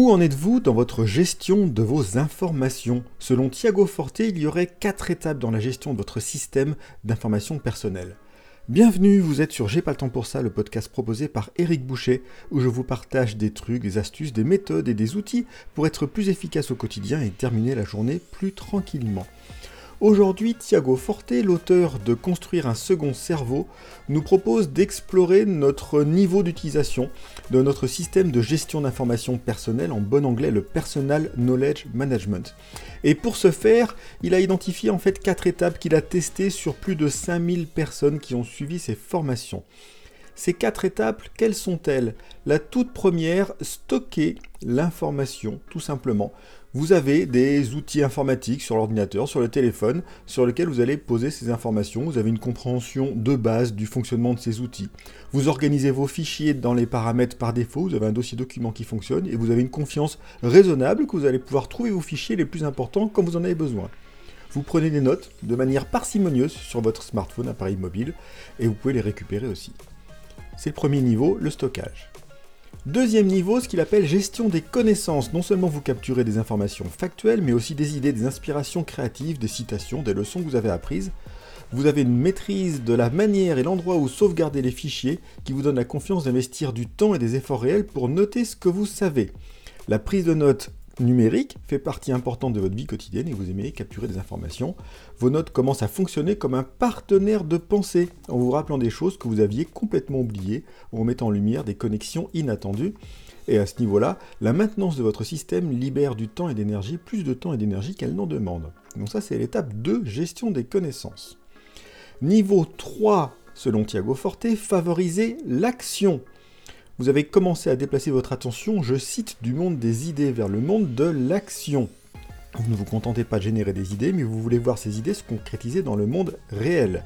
Où en êtes-vous dans votre gestion de vos informations? Selon Thiago Forte, il y aurait quatre étapes dans la gestion de votre système d'information personnelle. Bienvenue, vous êtes sur J'ai pas le temps pour ça, le podcast proposé par Eric Boucher, où je vous partage des trucs, des astuces, des méthodes et des outils pour être plus efficace au quotidien et terminer la journée plus tranquillement. Aujourd'hui, Thiago Forte, l'auteur de Construire un second cerveau, nous propose d'explorer notre niveau d'utilisation de notre système de gestion d'informations personnelles, en bon anglais le Personal Knowledge Management. Et pour ce faire, il a identifié en fait quatre étapes qu'il a testées sur plus de 5000 personnes qui ont suivi ses formations. Ces quatre étapes, quelles sont-elles? La toute première, stocker l'information, tout simplement. Vous avez des outils informatiques sur l'ordinateur, sur le téléphone, sur lesquels vous allez poser ces informations. Vous avez une compréhension de base du fonctionnement de ces outils. Vous organisez vos fichiers dans les paramètres par défaut. Vous avez un dossier document qui fonctionne et vous avez une confiance raisonnable que vous allez pouvoir trouver vos fichiers les plus importants quand vous en avez besoin. Vous prenez des notes de manière parcimonieuse sur votre smartphone, appareil mobile, et vous pouvez les récupérer aussi. C'est le premier niveau, le stockage. Deuxième niveau, ce qu'il appelle gestion des connaissances. Non seulement vous capturez des informations factuelles, mais aussi des idées, des inspirations créatives, des citations, des leçons que vous avez apprises. Vous avez une maîtrise de la manière et l'endroit où sauvegarder les fichiers qui vous donne la confiance d'investir du temps et des efforts réels pour noter ce que vous savez. La prise de notes numérique fait partie importante de votre vie quotidienne et vous aimez capturer des informations. Vos notes commencent à fonctionner comme un partenaire de pensée en vous rappelant des choses que vous aviez complètement oubliées ou en mettant en lumière des connexions inattendues. Et à ce niveau-là, la maintenance de votre système libère du temps et d'énergie, plus de temps et d'énergie qu'elle n'en demande. Donc ça, c'est l'étape 2, gestion des connaissances. Niveau 3, selon Thiago Forte, favoriser l'action vous avez commencé à déplacer votre attention, je cite, du monde des idées vers le monde de l'action. Vous ne vous contentez pas de générer des idées, mais vous voulez voir ces idées se concrétiser dans le monde réel.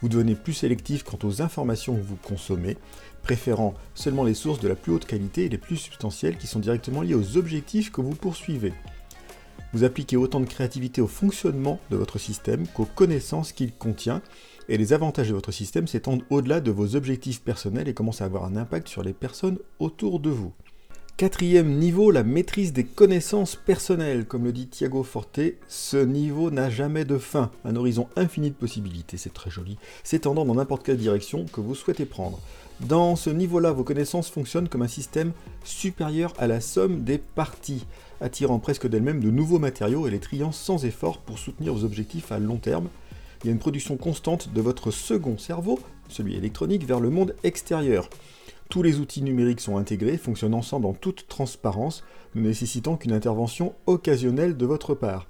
Vous devenez plus sélectif quant aux informations que vous consommez, préférant seulement les sources de la plus haute qualité et les plus substantielles qui sont directement liées aux objectifs que vous poursuivez. Vous appliquez autant de créativité au fonctionnement de votre système qu'aux connaissances qu'il contient, et les avantages de votre système s'étendent au-delà de vos objectifs personnels et commencent à avoir un impact sur les personnes autour de vous. Quatrième niveau, la maîtrise des connaissances personnelles. Comme le dit Thiago Forte, ce niveau n'a jamais de fin, un horizon infini de possibilités, c'est très joli, s'étendant dans n'importe quelle direction que vous souhaitez prendre. Dans ce niveau-là, vos connaissances fonctionnent comme un système supérieur à la somme des parties, attirant presque d'elles-mêmes de nouveaux matériaux et les triant sans effort pour soutenir vos objectifs à long terme. Il y a une production constante de votre second cerveau, celui électronique, vers le monde extérieur. Tous les outils numériques sont intégrés, fonctionnent ensemble en toute transparence, ne nécessitant qu'une intervention occasionnelle de votre part.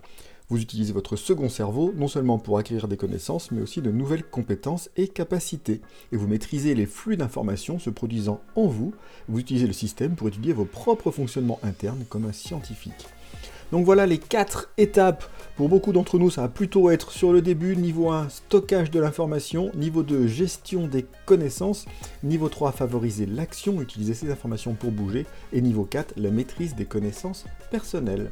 Vous utilisez votre second cerveau non seulement pour acquérir des connaissances, mais aussi de nouvelles compétences et capacités. Et vous maîtrisez les flux d'informations se produisant en vous. Vous utilisez le système pour étudier vos propres fonctionnements internes comme un scientifique. Donc voilà les quatre étapes. Pour beaucoup d'entre nous, ça va plutôt être sur le début, niveau 1, stockage de l'information, niveau 2, gestion des connaissances, niveau 3, favoriser l'action, utiliser ces informations pour bouger, et niveau 4, la maîtrise des connaissances personnelles.